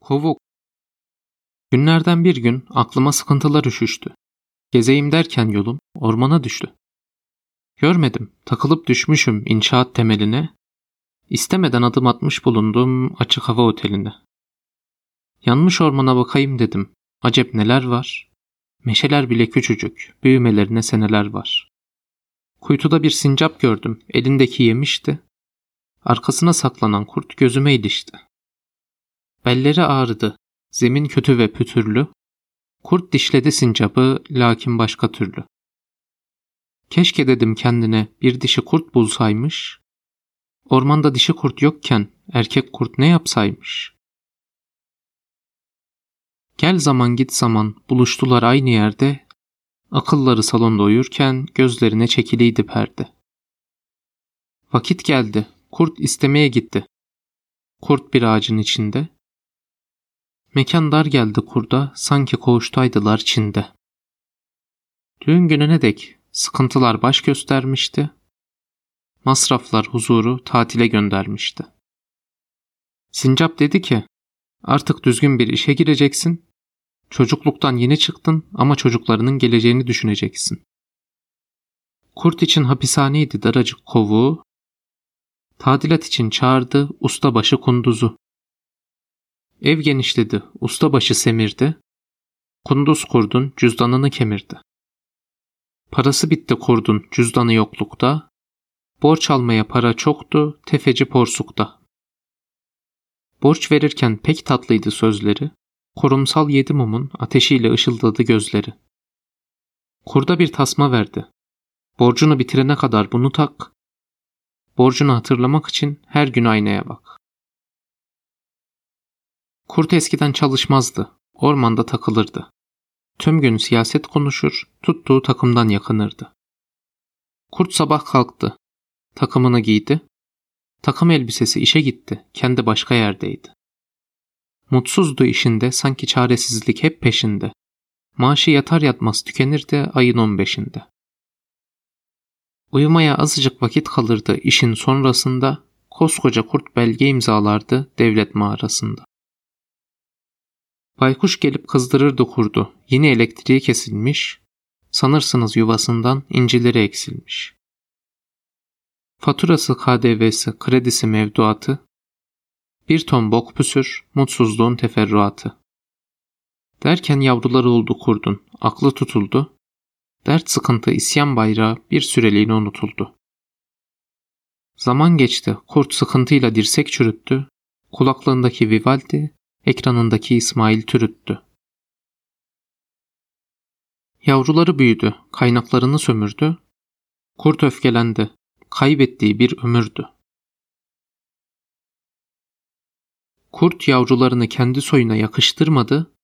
Kovuk. Günlerden bir gün aklıma sıkıntılar üşüştü. Gezeyim derken yolum ormana düştü. Görmedim, takılıp düşmüşüm inşaat temeline. İstemeden adım atmış bulundum açık hava oteline. Yanmış ormana bakayım dedim. Acep neler var? Meşeler bile küçücük, büyümelerine seneler var. Kuytuda bir sincap gördüm, elindeki yemişti. Arkasına saklanan kurt gözüme ilişti. Belleri ağrıdı, zemin kötü ve pütürlü. Kurt dişledi sincapı, lakin başka türlü. Keşke dedim kendine bir dişi kurt bulsaymış. Ormanda dişi kurt yokken erkek kurt ne yapsaymış? Gel zaman git zaman buluştular aynı yerde. Akılları salonda uyurken gözlerine çekiliydi perde. Vakit geldi. Kurt istemeye gitti. Kurt bir ağacın içinde. Mekan dar geldi kurda, sanki koğuştaydılar Çin'de. Düğün gününe dek sıkıntılar baş göstermişti. Masraflar huzuru tatile göndermişti. Sincap dedi ki, artık düzgün bir işe gireceksin, çocukluktan yeni çıktın ama çocuklarının geleceğini düşüneceksin. Kurt için hapishaneydi daracık kovuğu, tadilat için çağırdı ustabaşı kunduzu. Ev genişledi, ustabaşı semirdi, kunduz kurdun cüzdanını kemirdi. Parası bitti kurdun cüzdanı yoklukta, borç almaya para çoktu, tefeci porsukta. Borç verirken pek tatlıydı sözleri, korumsal yedi mumun ateşiyle ışıldadı gözleri. Kurda bir tasma verdi. Borcunu bitirene kadar bunu tak, borcunu hatırlamak için her gün aynaya bak. Kurt eskiden çalışmazdı, ormanda takılırdı. Tüm gün siyaset konuşur, tuttuğu takımdan yakınırdı. Kurt sabah kalktı, takımını giydi, takım elbisesi işe gitti, kendi başka yerdeydi. Mutsuzdu işinde, sanki çaresizlik hep peşinde. Maaşı yatar yatmaz tükenirdi ayın on beşinde. Uyumaya azıcık vakit kalırdı işin sonrasında, koskoca kurt belge imzalardı devlet mağarasında. Baykuş gelip kızdırırdı kurdu. Yeni elektriği kesilmiş. Sanırsınız yuvasından incileri eksilmiş. Faturası, KDV'si, kredisi, mevduatı. Bir ton bok püsür, mutsuzluğun teferruatı. Derken yavruları oldu kurdun, aklı tutuldu. Dert sıkıntı isyan bayrağı bir süreliğine unutuldu. Zaman geçti, kurt sıkıntıyla dirsek çürüttü. Kulaklığındaki Vivaldi ekranındaki İsmail türüttü. Yavruları büyüdü, kaynaklarını sömürdü. Kurt öfkelendi, kaybettiği bir ömürdü. Kurt yavrularını kendi soyuna yakıştırmadı,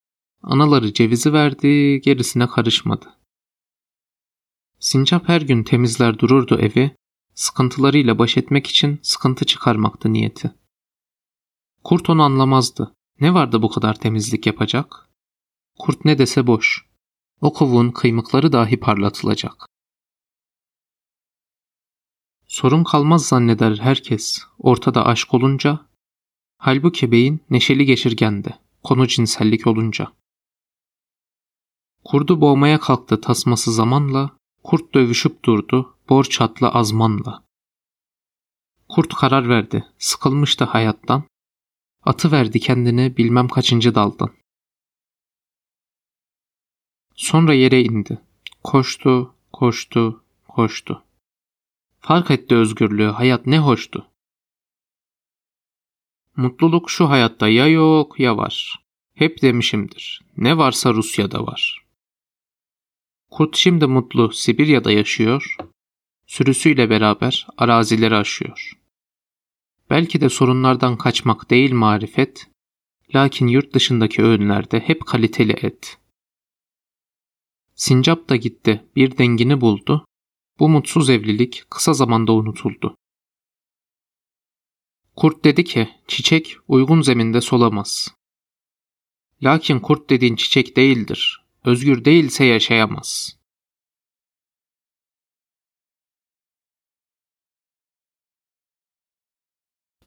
anaları cevizi verdi, gerisine karışmadı. Sincap her gün temizler dururdu evi, sıkıntılarıyla baş etmek için sıkıntı çıkarmaktı niyeti. Kurt onu anlamazdı. Ne vardı bu kadar temizlik yapacak? Kurt ne dese boş. O kovuğun kıymıkları dahi parlatılacak. Sorun kalmaz zanneder herkes ortada aşk olunca. Halbuki beyin neşeli geçirgendi konu cinsellik olunca. Kurdu boğmaya kalktı tasması zamanla, kurt dövüşüp durdu borç atlı azmanla. Kurt karar verdi, sıkılmıştı hayattan, Atı verdi kendine bilmem kaçıncı daldan. Sonra yere indi. Koştu, koştu, koştu. Fark etti özgürlüğü, hayat ne hoştu. Mutluluk şu hayatta ya yok ya var. Hep demişimdir. Ne varsa Rusya'da var. Kurt şimdi mutlu Sibirya'da yaşıyor. Sürüsüyle beraber arazileri aşıyor. Belki de sorunlardan kaçmak değil marifet, lakin yurt dışındaki öğünlerde hep kaliteli et. Sincap da gitti, bir dengini buldu. Bu mutsuz evlilik kısa zamanda unutuldu. Kurt dedi ki, çiçek uygun zeminde solamaz. Lakin kurt dediğin çiçek değildir. Özgür değilse yaşayamaz.